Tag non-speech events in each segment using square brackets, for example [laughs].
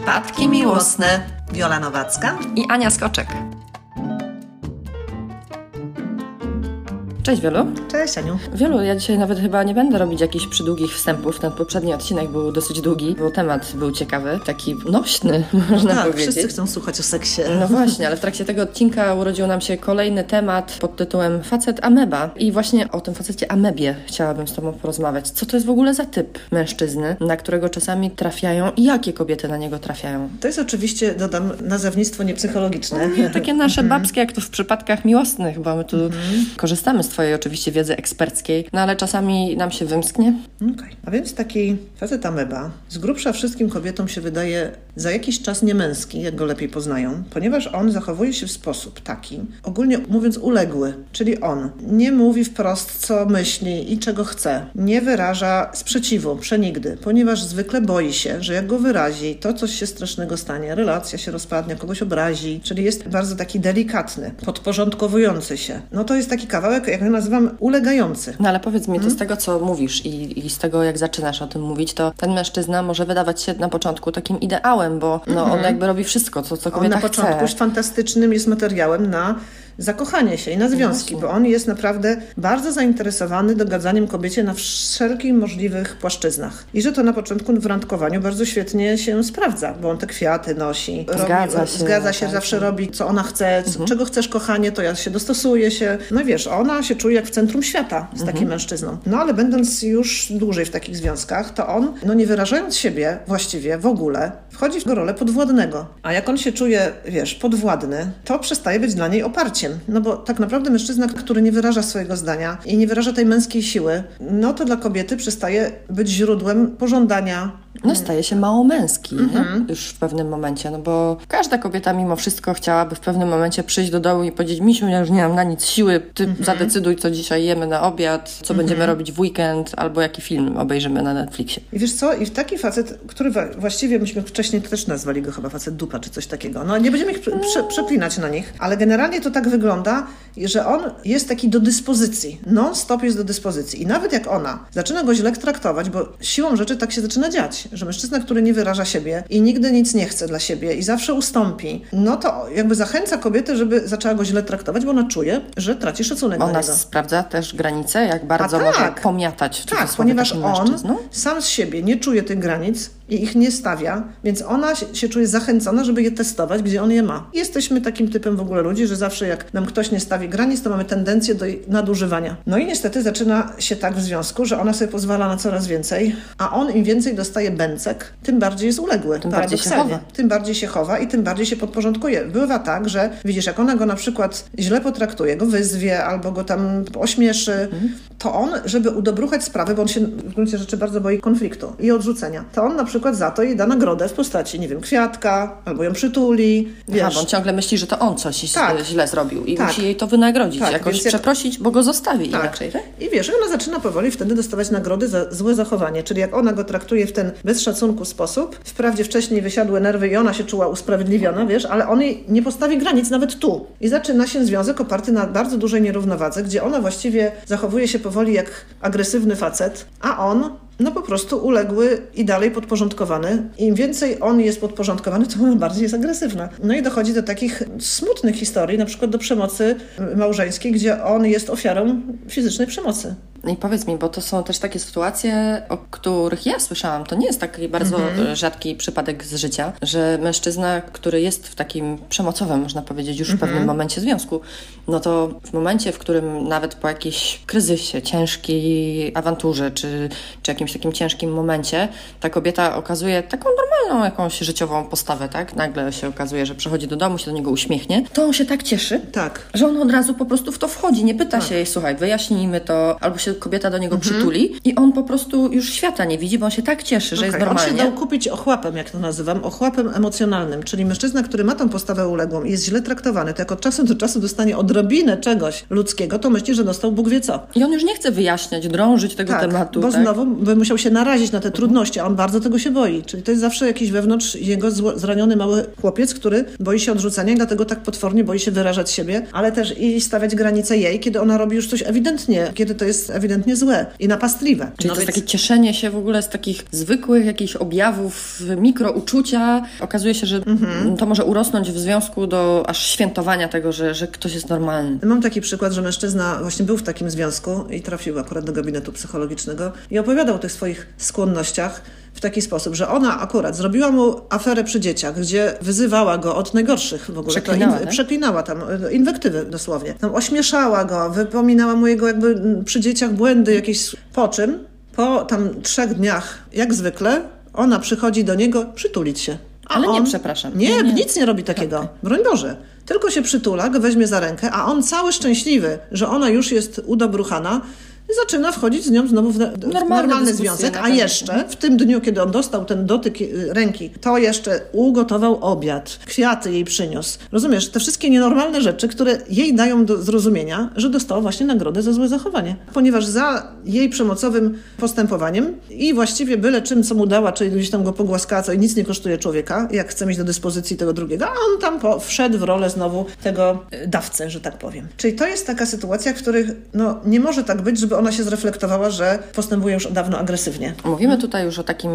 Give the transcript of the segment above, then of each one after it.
Przypadki miłosne. Wiola Nowacka i Ania Skoczek. Cześć Wielu. Cześć Aniu. Wielu, ja dzisiaj nawet chyba nie będę robić jakichś przydługich wstępów. Ten poprzedni odcinek był dosyć długi, bo temat był ciekawy, taki nośny, [laughs] można tak, powiedzieć. wszyscy chcą słuchać o seksie. No właśnie, ale w trakcie tego odcinka urodził nam się kolejny temat pod tytułem Facet Ameba. I właśnie o tym facecie Amebie chciałabym z Tobą porozmawiać. Co to jest w ogóle za typ mężczyzny, na którego czasami trafiają i jakie kobiety na niego trafiają? To jest oczywiście, dodam, nazewnictwo niepsychologiczne. Nie, takie nasze [laughs] babskie, jak to w przypadkach miłosnych, bo my tu korzystamy z Twojej oczywiście wiedzy eksperckiej, no ale czasami nam się wymsknie. Okay. A więc taki facet ameba z grubsza wszystkim kobietom się wydaje za jakiś czas niemęski, jak go lepiej poznają, ponieważ on zachowuje się w sposób taki, ogólnie mówiąc uległy, czyli on nie mówi wprost, co myśli i czego chce, nie wyraża sprzeciwu, przenigdy, ponieważ zwykle boi się, że jak go wyrazi, to coś się strasznego stanie, relacja się rozpadnie, kogoś obrazi, czyli jest bardzo taki delikatny, podporządkowujący się. No to jest taki kawałek, jak ja nazywam, ulegający. No ale powiedz mi, to z tego, co mówisz i, i z tego, jak zaczynasz o tym mówić, to ten mężczyzna może wydawać się na początku takim ideałem, bo no, on jakby robi wszystko, co, co On kobieta na początku chce. już fantastycznym jest materiałem na zakochanie się i na związki, bo on jest naprawdę bardzo zainteresowany dogadzaniem kobiecie na wszelkich możliwych płaszczyznach. I że to na początku w randkowaniu bardzo świetnie się sprawdza, bo on te kwiaty nosi. Zgadza się, Zgadza się, tak. zawsze robi, co ona chce, co, czego chcesz, kochanie, to ja się dostosuję się. No i wiesz, ona się czuje jak w centrum świata z takim mężczyzną. No ale będąc już dłużej w takich związkach, to on, no nie wyrażając siebie właściwie w ogóle, wchodzi w rolę podwładnego. A jak on się czuje, wiesz, podwładny, to przestaje być dla niej oparciem. No bo tak naprawdę mężczyzna, który nie wyraża swojego zdania i nie wyraża tej męskiej siły, no to dla kobiety przestaje być źródłem pożądania. No staje się mało męski nie? już w pewnym momencie, no bo każda kobieta mimo wszystko chciałaby w pewnym momencie przyjść do domu i powiedzieć Misiu, ja już nie mam na nic siły, ty zadecyduj, co dzisiaj jemy na obiad, co będziemy robić w weekend, albo jaki film obejrzymy na Netflixie. I wiesz co? I taki facet, który właściwie myśmy wcześniej też nazwali go chyba facet dupa czy coś takiego. No nie będziemy ich prze, prze, przeplinać na nich, ale generalnie to tak wygląda, że on jest taki do dyspozycji. Non-stop jest do dyspozycji. I nawet jak ona zaczyna go źle traktować, bo siłą rzeczy tak się zaczyna dziać, że mężczyzna, który nie wyraża siebie i nigdy nic nie chce dla siebie i zawsze ustąpi, no to jakby zachęca kobietę, żeby zaczęła go źle traktować, bo ona czuje, że traci szacunek do Ona niego. sprawdza też granice, jak bardzo A może tak. pomiatać w Tak, ponieważ on sam z siebie nie czuje tych granic i ich nie stawia, więc ona się, czuje zachęcona, żeby je testować, gdzie on je ma. Jesteśmy takim typem w ogóle ludzi, że zawsze jak nam ktoś nie stawi granic, to mamy tendencję do nadużywania. No i niestety zaczyna się tak w związku, że ona sobie pozwala na coraz więcej, a on im więcej dostaje bęcek, tym bardziej jest uległy. Tym bardziej się chowa. Tym bardziej się chowa i tym bardziej się podporządkuje. Bywa tak, że widzisz, jak ona go na przykład źle potraktuje, go wyzwie albo go tam ośmieszy, to on, żeby udobruchać sprawę, bo on się w gruncie rzeczy bardzo boi konfliktu i odrzucenia, to on na przykład za to jej da nagrodę w postaci, nie wiem, kwiatka, albo ją przytuli, wiesz. Aha, bo on ciągle myśli, że to on coś Tak. źle zrobił i Tak. musi jej to wynagrodzić, Tak, jakoś przeprosić, bo go zostawi Tak. inaczej, tak? I wiesz, ona zaczyna powoli wtedy dostawać nagrody za złe zachowanie, czyli jak ona go traktuje w ten bez szacunku sposób, wprawdzie wcześniej wysiadły nerwy i ona się czuła usprawiedliwiona, wiesz, ale on jej nie postawi granic nawet tu. I zaczyna się związek oparty na bardzo dużej nierównowadze, gdzie ona właściwie zachowuje się powoli jak agresywny facet, a on no po prostu uległy i dalej podporządkowany. Im więcej on jest podporządkowany, to bardziej jest agresywna. No i dochodzi do takich smutnych historii, na przykład do przemocy małżeńskiej, gdzie on jest ofiarą fizycznej przemocy. I powiedz mi, bo to są też takie sytuacje, o których ja słyszałam. To nie jest taki bardzo Mhm. rzadki przypadek z życia, że mężczyzna, który jest w takim przemocowym, można powiedzieć, już w Mhm. pewnym momencie związku, no to w momencie, w którym nawet po jakimś kryzysie, ciężkiej awanturze, czy, czy jakimś takim ciężkim momencie, ta kobieta okazuje taką normalną jakąś życiową postawę, tak? Nagle się okazuje, że przychodzi do domu, się do niego uśmiechnie, to on się tak cieszy, Tak. że on od razu po prostu w to wchodzi, nie pyta się jej, słuchaj, wyjaśnijmy to, albo się kobieta do niego przytuli i on po prostu już świata nie widzi, bo on się tak cieszy, że jest Okej, On się normalnie. dał kupić ochłapem, jak to nazywam, ochłapem emocjonalnym, czyli mężczyzna, który ma tą postawę uległą i jest źle traktowany, to jak od czasu do czasu dostanie odrobinę czegoś ludzkiego, to myśli, że dostał Bóg wie co. I on już nie chce wyjaśniać, drążyć tego Tak, tematu. bo tak? znowu by musiał się narazić na te trudności, a on bardzo tego się boi. Czyli to jest zawsze jakiś wewnątrz jego zło- zraniony mały chłopiec, który boi się odrzucenia i dlatego tak potwornie boi się wyrażać siebie, ale też i stawiać granice jej, kiedy ona robi już coś ewidentnie, kiedy to jest ewidentnie złe i napastliwe. Czyli No to jest więc- takie cieszenie się w ogóle z takich zwykłych jakichś objawów, mikrouczucia. Okazuje się, że Mhm. to może urosnąć w związku do aż świętowania tego, że, że ktoś jest normalny. Mam taki przykład, że mężczyzna właśnie był w takim związku i trafił akurat do gabinetu psychologicznego i opowiadał o tych swoich skłonnościach w taki sposób, że ona akurat zrobiła mu aferę przy dzieciach, gdzie wyzywała go od najgorszych w ogóle. Przeklinała, tak? przeklinała tam, e, inwektywy dosłownie. Tam ośmieszała go, wypominała mu jego jakby przy dzieciach błędy jakieś. Po czym, po tam trzech dniach, jak zwykle, ona przychodzi do niego przytulić się. A Ale nie, on, przepraszam. Nie, Nie, nie. nic nie robi takiego. Broń Boże. Tylko się przytula, go weźmie za rękę, a on cały szczęśliwy, że ona już jest udobruchana, zaczyna wchodzić z nią znowu w, w normalny związek, a jeszcze w tym dniu, kiedy on dostał ten dotyk y, ręki, to jeszcze ugotował obiad, kwiaty jej przyniósł. Rozumiesz, te wszystkie nienormalne rzeczy, które jej dają do zrozumienia, że dostała właśnie nagrodę za złe zachowanie. Ponieważ za jej przemocowym postępowaniem i właściwie byle czym, co mu dała, czyli gdzieś tam go pogłaskała, co i nic nie kosztuje człowieka, jak chce mieć do dyspozycji tego drugiego, a on tam po, wszedł w rolę znowu tego y, dawcę, że tak powiem. Czyli to jest taka sytuacja, w których no, nie może tak być, żeby ona się zreflektowała, że postępuje już dawno agresywnie. Mówimy tutaj już o takim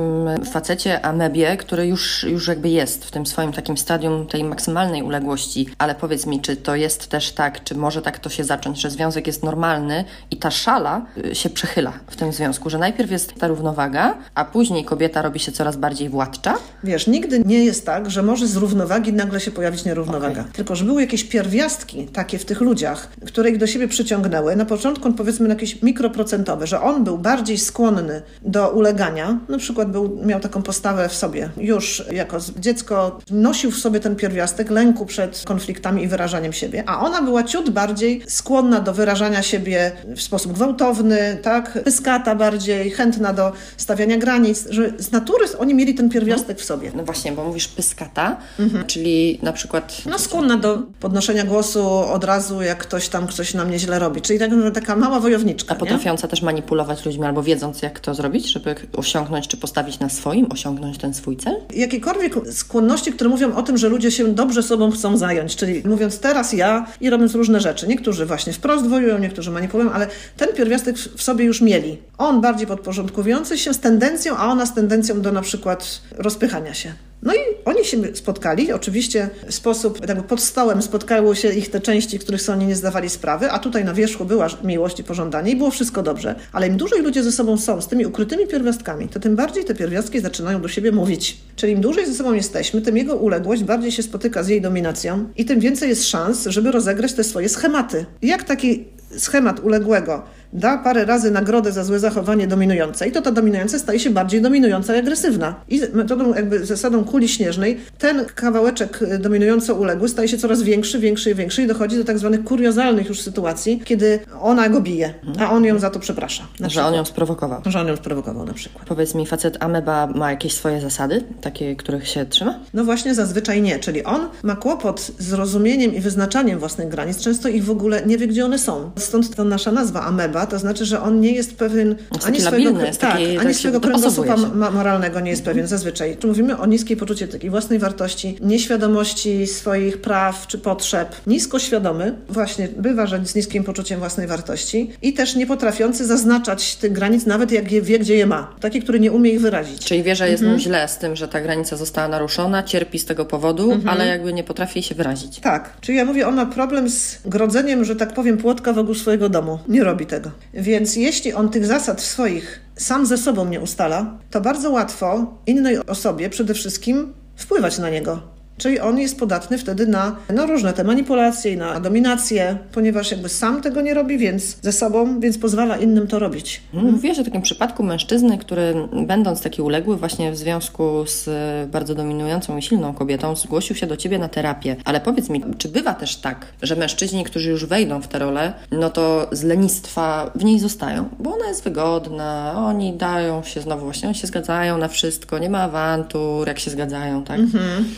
facecie, amebie, który już, już jakby jest w tym swoim takim stadium tej maksymalnej uległości. Ale powiedz mi, czy to jest też tak, czy może tak to się zacząć, że związek jest normalny i ta szala y, się przechyla w tym związku, że najpierw jest ta równowaga, a później kobieta robi się coraz bardziej władcza? Wiesz, nigdy nie jest tak, że może z równowagi nagle się pojawić nierównowaga. Tylko, że były jakieś pierwiastki takie w tych ludziach, które ich do siebie przyciągnęły. Na początku powiedzmy jakieś mikroprocentowe, że on był bardziej skłonny do ulegania. Na przykład był, miał taką postawę w sobie. Już jako dziecko nosił w sobie ten pierwiastek lęku przed konfliktami i wyrażaniem siebie, a ona była ciut bardziej skłonna do wyrażania siebie w sposób gwałtowny, tak? Pyskata bardziej, chętna do stawiania granic, że z natury oni mieli ten pierwiastek w sobie. No właśnie, bo mówisz pyskata, Mhm. czyli na przykład No skłonna do podnoszenia głosu od razu, jak ktoś tam coś na mnie źle robi. Czyli tak, taka mała wojowniczka. Potrafiąca też manipulować ludźmi albo wiedząc, jak to zrobić, żeby osiągnąć czy postawić na swoim, osiągnąć ten swój cel? Jakiekolwiek skłonności, które mówią o tym, że ludzie się dobrze sobą chcą zająć, czyli mówiąc teraz ja i robiąc różne rzeczy. Niektórzy właśnie wprost wojują, niektórzy manipulują, ale ten pierwiastek w w sobie już mieli. On bardziej podporządkowujący się z tendencją, a ona z tendencją do na przykład rozpychania się. No i oni się spotkali, oczywiście w sposób, jakby pod stołem spotkały się ich te części, których sobie oni nie zdawali sprawy, a tutaj na wierzchu była miłość i pożądanie i było wszystko dobrze. Ale im dłużej ludzie ze sobą są, z tymi ukrytymi pierwiastkami, to tym bardziej te pierwiastki zaczynają do siebie mówić. Czyli im dłużej ze sobą jesteśmy, tym jego uległość bardziej się spotyka z jej dominacją i tym więcej jest szans, żeby rozegrać te swoje schematy. Jak taki schemat uległego da parę razy nagrodę za złe zachowanie dominującej, to ta dominująca staje się bardziej dominująca i agresywna. I metodą, jakby zasadą kuli śnieżnej, ten kawałeczek y, dominująco uległy staje się coraz większy, większy i większy i dochodzi do tak zwanych kuriozalnych już sytuacji, kiedy ona go bije, a on ją za to przeprasza. Że on ją sprowokował. Że on ją sprowokował na przykład. Powiedz mi, facet ameba ma jakieś swoje zasady, takie, których się trzyma? No właśnie zazwyczaj nie, czyli on ma kłopot z rozumieniem i wyznaczaniem własnych granic, często ich w ogóle nie wie, gdzie one są. Stąd ta nasza nazwa ameba, to znaczy, że on nie jest pewien Jest ani swojego, labilny, tak, taki- ani swojego kręgosłupa moralnego nie jest pewien zazwyczaj. Tu mówimy o niskiej poczuciu takiej własnej wartości, nieświadomości swoich praw czy potrzeb, nisko świadomy, właśnie bywa, że z niskim poczuciem własnej wartości i też nie potrafiący zaznaczać tych granic, nawet jak je wie, gdzie je ma. Taki, który nie umie ich wyrazić. Czyli wie, że jest Mhm. mu źle z tym, że ta granica została naruszona, cierpi z tego powodu, Mhm. ale jakby nie potrafi się wyrazić. Tak, czyli ja mówię, on ma problem z grodzeniem, że tak powiem, płotka wokół swojego domu. Nie robi tego. Więc jeśli on tych zasad swoich sam ze sobą nie ustala, to bardzo łatwo innej osobie przede wszystkim wpływać na niego. Czyli on jest podatny wtedy na no, różne te manipulacje i na dominację, ponieważ jakby sam tego nie robi, więc ze sobą, więc pozwala innym to robić. Mówiłaś o takim przypadku mężczyzny, który będąc taki uległy właśnie w związku z bardzo dominującą i silną kobietą, zgłosił się do ciebie na terapię. Ale powiedz mi, czy bywa też tak, że mężczyźni, którzy już wejdą w tę rolę, no to z lenistwa w niej zostają, bo ona jest wygodna, oni dają się znowu właśnie, oni się zgadzają na wszystko, nie ma awantur, jak się zgadzają, tak?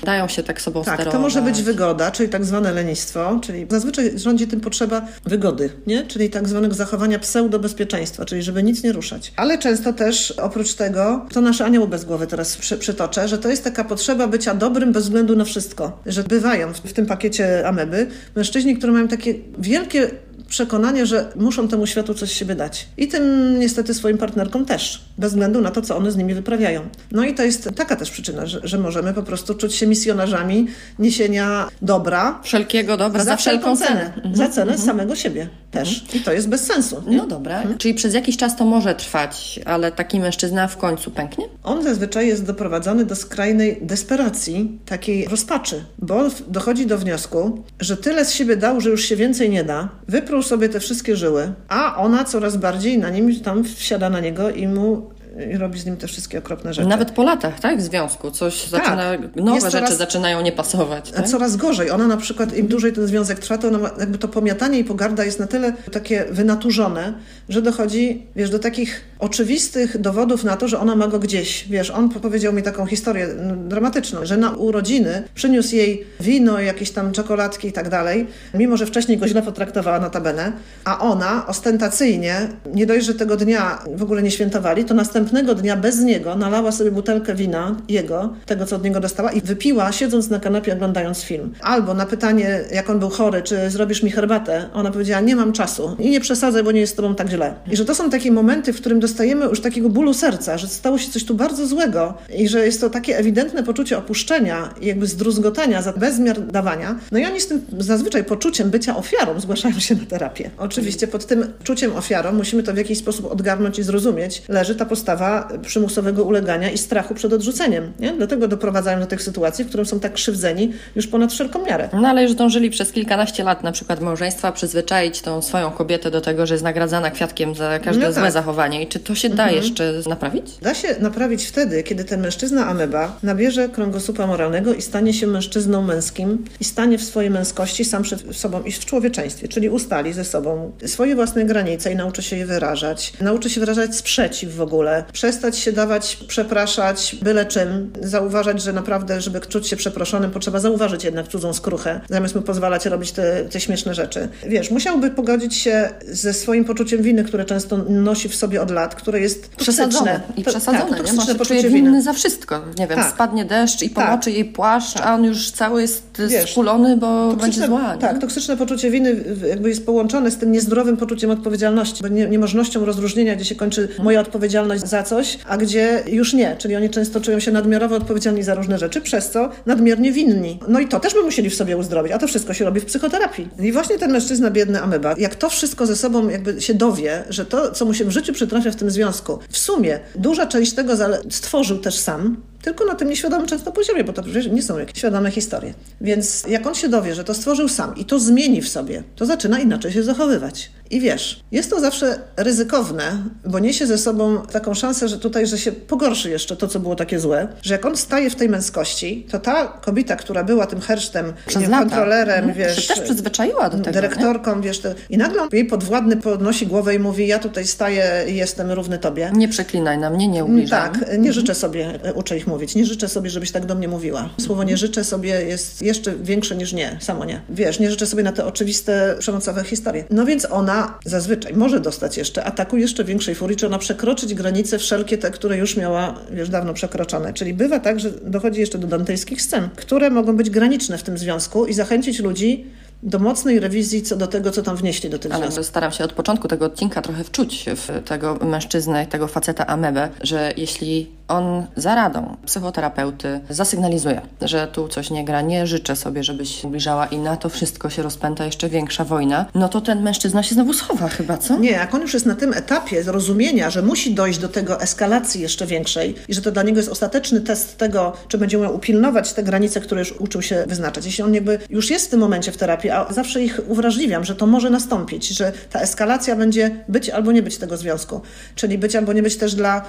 Dają się tak sobą Tak, sterować. to może być wygoda, czyli tak zwane lenistwo, czyli zazwyczaj rządzi tym potrzeba wygody, nie? czyli tak zwanego zachowania pseudobezpieczeństwa, czyli żeby nic nie ruszać. Ale często też oprócz tego, to nasze anioł bez głowy teraz przy, przytoczę, że to jest taka potrzeba bycia dobrym bez względu na wszystko. Że bywają w, w tym pakiecie ameby mężczyźni, którzy mają takie wielkie przekonanie, że muszą temu światu coś z siebie dać. I tym niestety swoim partnerkom też, bez względu na to, co one z nimi wyprawiają. No i to jest taka też przyczyna, że, że możemy po prostu czuć się misjonarzami niesienia dobra. Wszelkiego dobra za, za wszelką cenę. cenę. Za cenę mhm. samego siebie też. I to jest bez sensu. Nie? No dobra. Mhm. Czyli przez jakiś czas to może trwać, ale taki mężczyzna w końcu pęknie? On zazwyczaj jest doprowadzony do skrajnej desperacji, takiej rozpaczy, bo dochodzi do wniosku, że tyle z siebie dał, że już się więcej nie da, wyprół sobie te wszystkie żyły, a ona coraz bardziej na nim tam wsiada na niego i mu i robi z nim te wszystkie okropne rzeczy. Nawet po latach, tak? W związku. Coś tak. zaczyna, nowe rzeczy coraz, zaczynają nie pasować. Tak? Coraz gorzej. Ona na przykład, im dłużej ten związek trwa, to ma, jakby to pomiatanie i pogarda jest na tyle takie wynaturzone, że dochodzi, wiesz, do takich oczywistych dowodów na to, że ona ma go gdzieś. Wiesz, on powiedział mi taką historię dramatyczną, że na urodziny przyniósł jej wino, jakieś tam czekoladki i tak dalej, mimo że wcześniej go źle potraktowała notabene, a ona ostentacyjnie, nie dość, że tego dnia w ogóle nie świętowali, to następnego dnia bez niego nalała sobie butelkę wina, jego, tego co od niego dostała i wypiła, siedząc na kanapie, oglądając film. Albo na pytanie, jak on był chory, czy zrobisz mi herbatę, ona powiedziała, nie mam czasu i nie przesadzaj, bo nie jest z tobą tak źle. I że to są takie momenty, w którym dostajemy już takiego bólu serca, że stało się coś tu bardzo złego i że jest to takie ewidentne poczucie opuszczenia i jakby zdruzgotania za bezmiar dawania. No i oni z tym zazwyczaj poczuciem bycia ofiarą zgłaszają się na terapię. Oczywiście pod tym czuciem ofiarą musimy to w jakiś sposób odgarnąć i zrozumieć. Leży ta postawa przymusowego ulegania i strachu przed odrzuceniem. Nie? Dlatego doprowadzają do tych sytuacji, w których są tak krzywdzeni już ponad wszelką miarę. No ale już dążyli przez kilkanaście lat na przykład małżeństwa przyzwyczaić tą swoją kobietę do tego, że jest nagradzana kwiatkiem za każde no tak. złe zachowanie. I czy to się da mhm. jeszcze naprawić? Da się naprawić wtedy, kiedy ten mężczyzna ameba nabierze kręgosłupa moralnego i stanie się mężczyzną męskim i stanie w swojej męskości sam przed sobą i w człowieczeństwie, czyli ustali ze sobą swoje własne granice i nauczy się je wyrażać. Nauczy się wyrażać sprzeciw w ogóle. Przestać się dawać przepraszać byle czym. Zauważać, że naprawdę, żeby czuć się przeproszonym, potrzeba zauważyć jednak cudzą skruchę, zamiast mu pozwalać robić te, te śmieszne rzeczy. Wiesz, musiałby pogodzić się ze swoim poczuciem winy, które często nosi w sobie od lat, które jest przesadzone. I przesadzone, tak, nie? Może czuje winny za wszystko. Nie wiem, tak. spadnie deszcz i pomoczy tak. jej płaszcz, tak. a on już cały jest Wiesz, skulony, bo będzie zła. Tak, toksyczne poczucie winy jakby jest połączone z tym niezdrowym poczuciem odpowiedzialności, bo nie, niemożnością rozróżnienia, gdzie się kończy moja odpowiedzialność za coś, a gdzie już nie. Czyli oni często czują się nadmiarowo odpowiedzialni za różne rzeczy, przez co nadmiernie winni. No i to też by musieli w sobie uzdrowić, a to wszystko się robi w psychoterapii. I właśnie ten mężczyzna, biedny ameba, jak to wszystko ze sobą jakby się dowie, że to, co mu się w życiu przytrafia w tym związku, w sumie duża część tego stworzył też sam, tylko na tym nieświadomym często poziomie, bo to przecież nie są jakieś świadome historie. Więc jak on się dowie, że to stworzył sam i to zmieni w sobie, to zaczyna inaczej się zachowywać. I wiesz, jest to zawsze ryzykowne, bo niesie ze sobą taką szansę, że tutaj, że się pogorszy jeszcze to, co było takie złe, że jak on staje w tej męskości, to ta kobieta, która była tym hersztem, kontrolerem, mhm. wiesz, się też przyzwyczaiła do tego, dyrektorką, nie? wiesz, to, i nagle jej podwładny podnosi głowę i mówi, ja tutaj staję i jestem równy tobie. Nie przeklinaj na mnie, nie ubliżaj. Tak, nie mhm. życzę sobie, uczę ich mówić, nie życzę sobie, żebyś tak do mnie mówiła. Słowo nie życzę sobie jest jeszcze większe niż nie, samo nie. Wiesz, nie życzę sobie na te oczywiste, przemocowe historie. No więc ona zazwyczaj może dostać jeszcze ataku jeszcze większej furii, czy ona przekroczyć granice wszelkie te, które już miała, wiesz, dawno przekroczone. Czyli bywa tak, że dochodzi jeszcze do dantejskich scen, które mogą być graniczne w tym związku i zachęcić ludzi do mocnej rewizji co do tego, co tam wnieśli do tych Ale związków. staram się od początku tego odcinka trochę wczuć w tego mężczyznę, tego faceta amebę, że jeśli on za radą psychoterapeuty zasygnalizuje, że tu coś nie gra, nie życzę sobie, żebyś ubliżała i na to wszystko się rozpęta jeszcze większa wojna, no to ten mężczyzna się znowu schowa chyba, co? Nie, jak on już jest na tym etapie zrozumienia, że musi dojść do tego eskalacji jeszcze większej i że to dla niego jest ostateczny test tego, czy będzie miał upilnować te granice, które już uczył się wyznaczać. Jeśli on jakby już jest w tym momencie w terapii, a zawsze ich uwrażliwiam, że to może nastąpić, że ta eskalacja będzie być albo nie być tego związku. Czyli być albo nie być też dla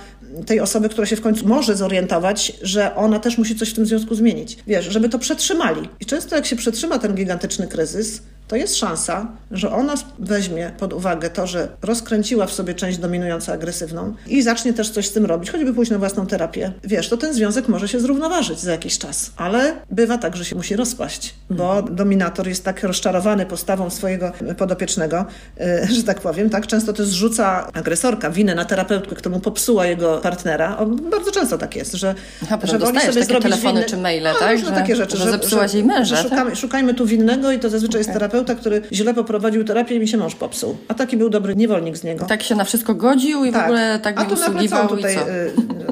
tej osoby, która się w końcu może zorientować, że ona też musi coś w tym związku zmienić. Wiesz, żeby to przetrzymali. I często jak się przetrzyma ten gigantyczny kryzys, to jest szansa, że ona weźmie pod uwagę to, że rozkręciła w sobie część dominującą agresywną i zacznie też coś z tym robić, choćby pójść na własną terapię. Wiesz, to ten związek może się zrównoważyć za jakiś czas, ale bywa tak, że się musi rozpaść, bo dominator jest tak rozczarowany postawą swojego podopiecznego, y, że tak powiem, tak często to zrzuca agresorka winę na terapeutkę, która mu popsuła jego partnera. O, bardzo często tak jest, że, Aha, że woli sobie zrobić telefony winny... czy maile, no, tak? Że, takie rzeczy, że, że zepsułaś jej męża, że szukamy, tak? szukajmy tu winnego i to zazwyczaj okay. jest terapeuta terapeuta, który źle poprowadził terapię i mi się mąż popsuł. A taki był dobry niewolnik z niego. Tak się na wszystko godził i w ogóle tak A mi usługiwał tutaj i co?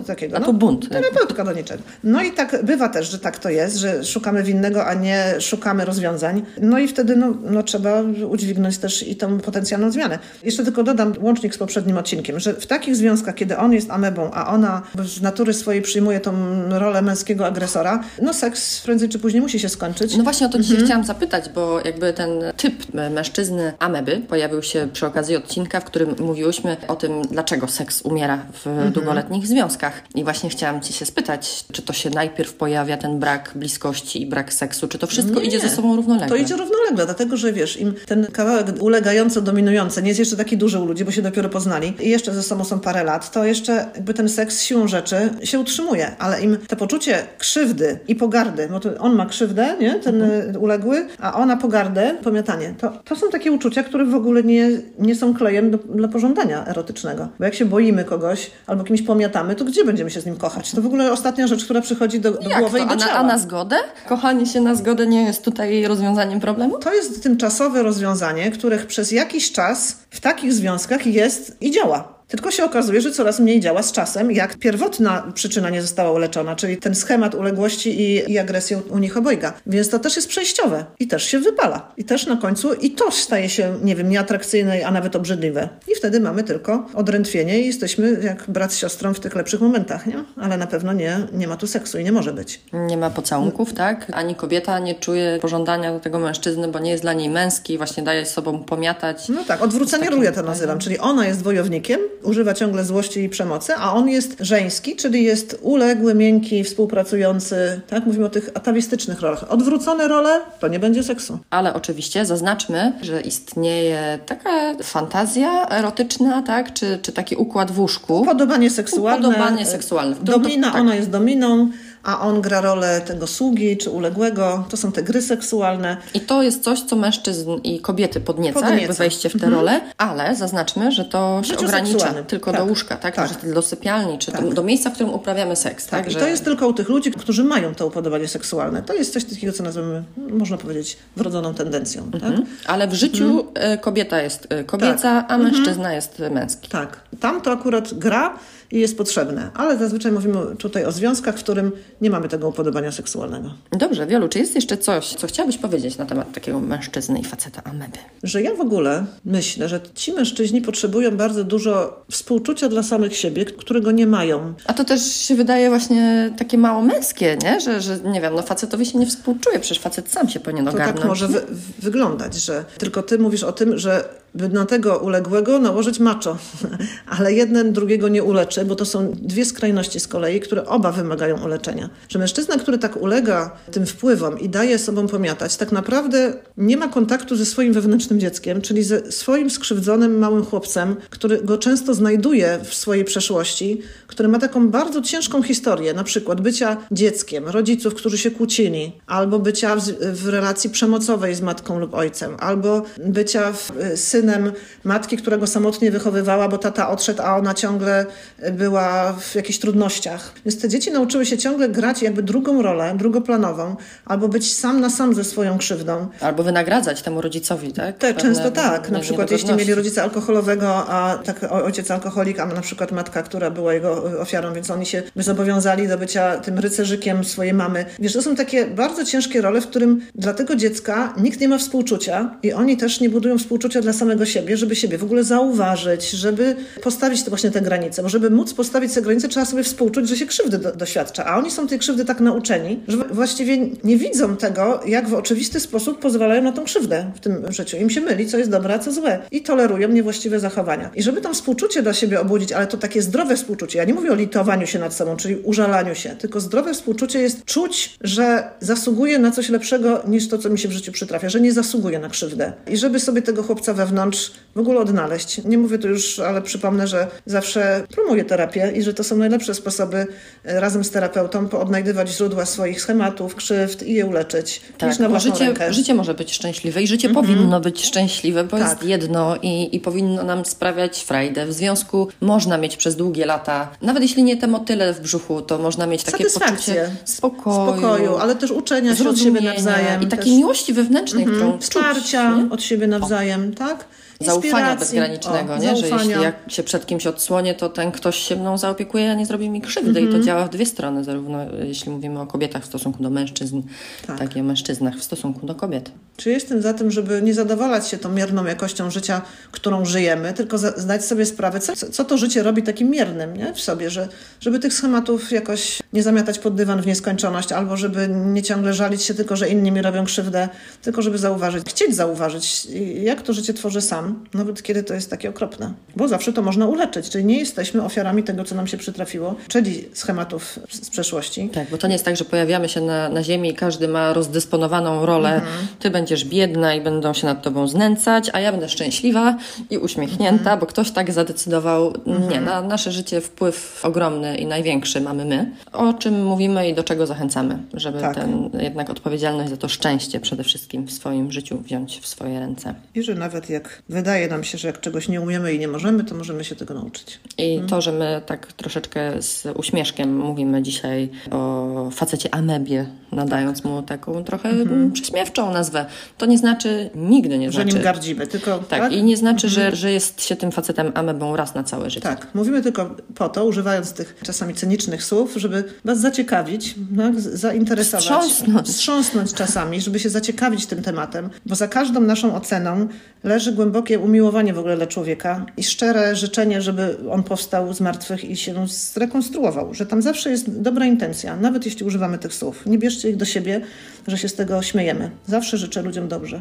y, takiego? A tu bunt. Terapeutka do niczego. No i tak bywa też, że tak to jest, że szukamy winnego, a nie szukamy rozwiązań. No i wtedy no, no, trzeba udźwignąć też i tą potencjalną zmianę. Jeszcze tylko dodam łącznik z poprzednim odcinkiem, że w takich związkach, kiedy on jest amebą, a ona z natury swojej przyjmuje tą rolę męskiego agresora, no seks prędzej czy później musi się skończyć. No właśnie o to Mhm. dzisiaj chciałam zapytać, bo jakby ten typ mężczyzny ameby pojawił się przy okazji odcinka, w którym mówiłyśmy o tym, dlaczego seks umiera w Mhm. długoletnich związkach. I właśnie chciałam Ci się spytać, czy to się najpierw pojawia ten brak bliskości i brak seksu, czy to wszystko Nie, idzie ze sobą równolegle? To idzie równolegle, dlatego że wiesz, im ten kawałek ulegająco dominujący nie jest jeszcze taki duży u ludzi, bo się dopiero poznali i jeszcze ze sobą są parę lat, to jeszcze jakby ten seks siłą rzeczy się utrzymuje, ale im to poczucie krzywdy i pogardy, bo to on ma krzywdę, nie, ten y, uległy, a ona pogardę, pomiatanie, to, to są takie uczucia, które w ogóle nie, nie są klejem do, dla pożądania erotycznego. Bo jak się boimy kogoś albo kimś pomiatamy, to gdzie będziemy się z nim kochać? To w ogóle ostatnia rzecz, która przychodzi do, do głowy to? i do A na, ciała. a na zgodę? Kochanie się na zgodę nie jest tutaj rozwiązaniem problemu? To jest tymczasowe rozwiązanie, które przez jakiś czas w takich związkach jest i działa. Tylko się okazuje, że coraz mniej działa z czasem, jak pierwotna przyczyna nie została uleczona, czyli ten schemat uległości i, i agresji u nich obojga. Więc to też jest przejściowe i też się wypala. I też na końcu i to staje się, nie wiem, nieatrakcyjne, a nawet obrzydliwe. I wtedy mamy tylko odrętwienie i jesteśmy jak brat z siostrą w tych lepszych momentach, nie? Ale na pewno nie, nie ma tu seksu i nie może być. Nie ma pocałunków, tak? Ani kobieta nie czuje pożądania do tego mężczyzny, bo nie jest dla niej męski, właśnie daje sobą pomiatać. No tak, odwrócenie ja to nazywam, czyli ona jest wojownikiem, używa ciągle złości i przemocy, a on jest żeński, czyli jest uległy, miękki, współpracujący, tak? Mówimy o tych atawistycznych rolach. Odwrócone role, to nie będzie seksu. Ale oczywiście zaznaczmy, że istnieje taka fantazja erotyczna, tak? Czy, czy taki układ w łóżku. Podobanie seksualne. Upodobanie seksualne. Domina, tak. ona jest dominą, a on gra rolę tego sługi czy uległego. To są te gry seksualne. I to jest coś, co mężczyzn i kobiety podnieca, Podnieca. Mhm. jakby wejście w tę rolę, ale zaznaczmy, że to się ogranicza seksualnym. tylko Tak. do łóżka, tak? Tak. Że do sypialni, czy do, do miejsca, w którym uprawiamy seks, tak? Tak, i Że... to jest tylko u tych ludzi, którzy mają to upodobanie seksualne. To jest coś takiego, co nazywamy, można powiedzieć, wrodzoną tendencją. Tak? Mhm. Ale w życiu e, kobieta jest e, kobieca, Tak. a mężczyzna jest męski. Tak, tam to akurat gra i jest potrzebne, ale zazwyczaj mówimy tutaj o związkach, w którym nie mamy tego upodobania seksualnego. Dobrze, Wiolu, czy jest jeszcze coś, co chciałabyś powiedzieć na temat takiego mężczyzny i faceta ameby? Że ja w ogóle myślę, że ci mężczyźni potrzebują bardzo dużo współczucia dla samych siebie, którego nie mają. A to też się wydaje właśnie takie mało męskie, nie? Że, że nie wiem, no facetowi się nie współczuje, przecież facet sam się powinien To ogarnąć. tak może wy, wyglądać, że tylko ty mówisz o tym, że by na tego uległego nałożyć macho, [laughs] ale jeden drugiego nie uleczy, bo to są dwie skrajności z kolei, które oba wymagają uleczenia. Że mężczyzna, który tak ulega tym wpływom i daje sobą pomiatać, tak naprawdę nie ma kontaktu ze swoim wewnętrznym dzieckiem, czyli ze swoim skrzywdzonym małym chłopcem, który go często znajduje w swojej przeszłości, który ma taką bardzo ciężką historię, na przykład bycia dzieckiem, rodziców, którzy się kłócili, albo bycia w, w relacji przemocowej z matką lub ojcem, albo bycia w, y, synem matki, która go samotnie wychowywała, bo tata odszedł, a ona ciągle była w jakichś trudnościach. Więc te dzieci nauczyły się ciągle grać jakby drugą rolę, drugoplanową, albo być sam na sam ze swoją krzywdą. Albo wynagradzać temu rodzicowi, tak? Te, Pewne często tak. Na przykład jeśli mieli rodzica alkoholowego, a tak ojciec alkoholik, a na przykład matka, która była jego ofiarą, więc oni się zobowiązali do bycia tym rycerzykiem swojej mamy. Wiesz, to są takie bardzo ciężkie role, w którym dla tego dziecka nikt nie ma współczucia i oni też nie budują współczucia dla samego siebie, żeby siebie w ogóle zauważyć, żeby postawić te właśnie te granice, bo żeby móc postawić te granice, trzeba sobie współczuć, że się krzywdy do, doświadcza, a oni są tej krzywdy tak nauczeni, że właściwie nie widzą tego, jak w oczywisty sposób pozwalają na tą krzywdę w tym życiu. Im się myli, co jest dobre, a co złe i tolerują niewłaściwe zachowania. I żeby tam współczucie dla siebie obudzić, ale to takie zdrowe współczucie, ja nie mówię o litowaniu się nad sobą, czyli użalaniu się, tylko zdrowe współczucie jest czuć, że zasługuje na coś lepszego niż to, co mi się w życiu przytrafia, że nie zasługuje na krzywdę. I żeby sobie tego chłopca wewnątrz wewnątrz w ogóle odnaleźć. Nie mówię tu już, ale przypomnę, że zawsze promuję terapię i że to są najlepsze sposoby e, razem z terapeutą odnajdywać źródła swoich schematów, krzywd i je uleczyć. Tak, niż na bo życie, rękę. życie może być szczęśliwe i życie powinno być szczęśliwe, bo Tak. jest jedno i, i powinno nam sprawiać frajdę. W związku można mieć przez długie lata, nawet jeśli nie te motyle w brzuchu, to można mieć takie poczucie spokoju, spokoju, ale też uczenia się od siebie nawzajem. i takiej też, miłości wewnętrznej, którą czuć, wsparcia od siebie nawzajem, tak? Zaufania bezgranicznego, O, nie? że zaufania. jeśli jak się przed kimś odsłonię, to ten ktoś się mną zaopiekuje, a nie zrobi mi krzywdy. Mhm. I to działa w dwie strony, zarówno jeśli mówimy o kobietach w stosunku do mężczyzn, Tak. tak i o mężczyznach w stosunku do kobiet. Czy jestem za tym, żeby nie zadowalać się tą mierną jakością życia, którą żyjemy, tylko zdać sobie sprawę, co, co to życie robi takim miernym nie? w sobie, że, żeby tych schematów jakoś nie zamiatać pod dywan w nieskończoność, albo żeby nie ciągle żalić się tylko, że inni mi robią krzywdę, tylko żeby zauważyć, chcieć zauważyć, jak to życie tworzę sam, nawet kiedy to jest takie okropne. Bo zawsze to można uleczyć, czyli nie jesteśmy ofiarami tego, co nam się przytrafiło, czyli schematów z przeszłości. Tak, bo to nie jest tak, że pojawiamy się na, na ziemi i każdy ma rozdysponowaną rolę. Mhm. Ty będziesz biedna i będą się nad tobą znęcać, a ja będę szczęśliwa i uśmiechnięta, Mhm. bo ktoś tak zadecydował. Nie, na nasze życie wpływ ogromny i największy mamy my. O czym mówimy i do czego zachęcamy, żeby Tak. ten jednak odpowiedzialność za to szczęście przede wszystkim w swoim życiu wziąć w swoje ręce. I że nawet jak wydaje nam się, że jak czegoś nie umiemy i nie możemy, to możemy się tego nauczyć. I Mhm. to, że my tak troszeczkę z uśmieszkiem mówimy dzisiaj o facecie amebie, nadając mu taką trochę mm, prześmiewczą nazwę, to nie znaczy, nigdy nie Mhm. Że znaczy. nim gardzimy, tylko tak, i nie znaczy, że, że jest się tym facetem amebą raz na całe życie. Tak, mówimy tylko po to, używając tych czasami cynicznych słów, żeby Was zaciekawić, tak, zainteresować. Wstrząsnąć. Wstrząsnąć czasami, żeby się zaciekawić tym tematem, bo za każdą naszą oceną leży głębokie umiłowanie w ogóle dla człowieka i szczere życzenie, żeby on powstał z martwych i się zrekonstruował, że tam zawsze jest dobra intencja, nawet jeśli używamy tych słów. Nie bierzcie ich do siebie, że się z tego śmiejemy. Zawsze życzę ludziom dobrze.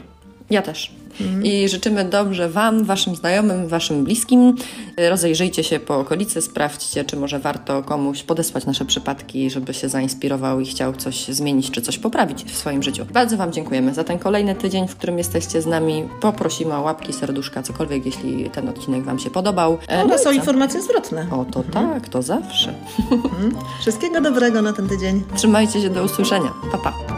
Ja też. Mhm. I życzymy dobrze Wam, Waszym znajomym, Waszym bliskim. Rozejrzyjcie się po okolicy, sprawdźcie, czy może warto komuś podesłać nasze przypadki, żeby się zainspirował i chciał coś zmienić czy coś poprawić w swoim życiu. Bardzo Wam dziękujemy za ten kolejny tydzień, w którym jesteście z nami. Poprosimy o łapki, serduszka, cokolwiek, jeśli ten odcinek Wam się podobał. E, i są informacje zwrotne. O, to tak, to zawsze. Wszystkiego dobrego na ten tydzień. Trzymajcie się, do usłyszenia. Pa, pa.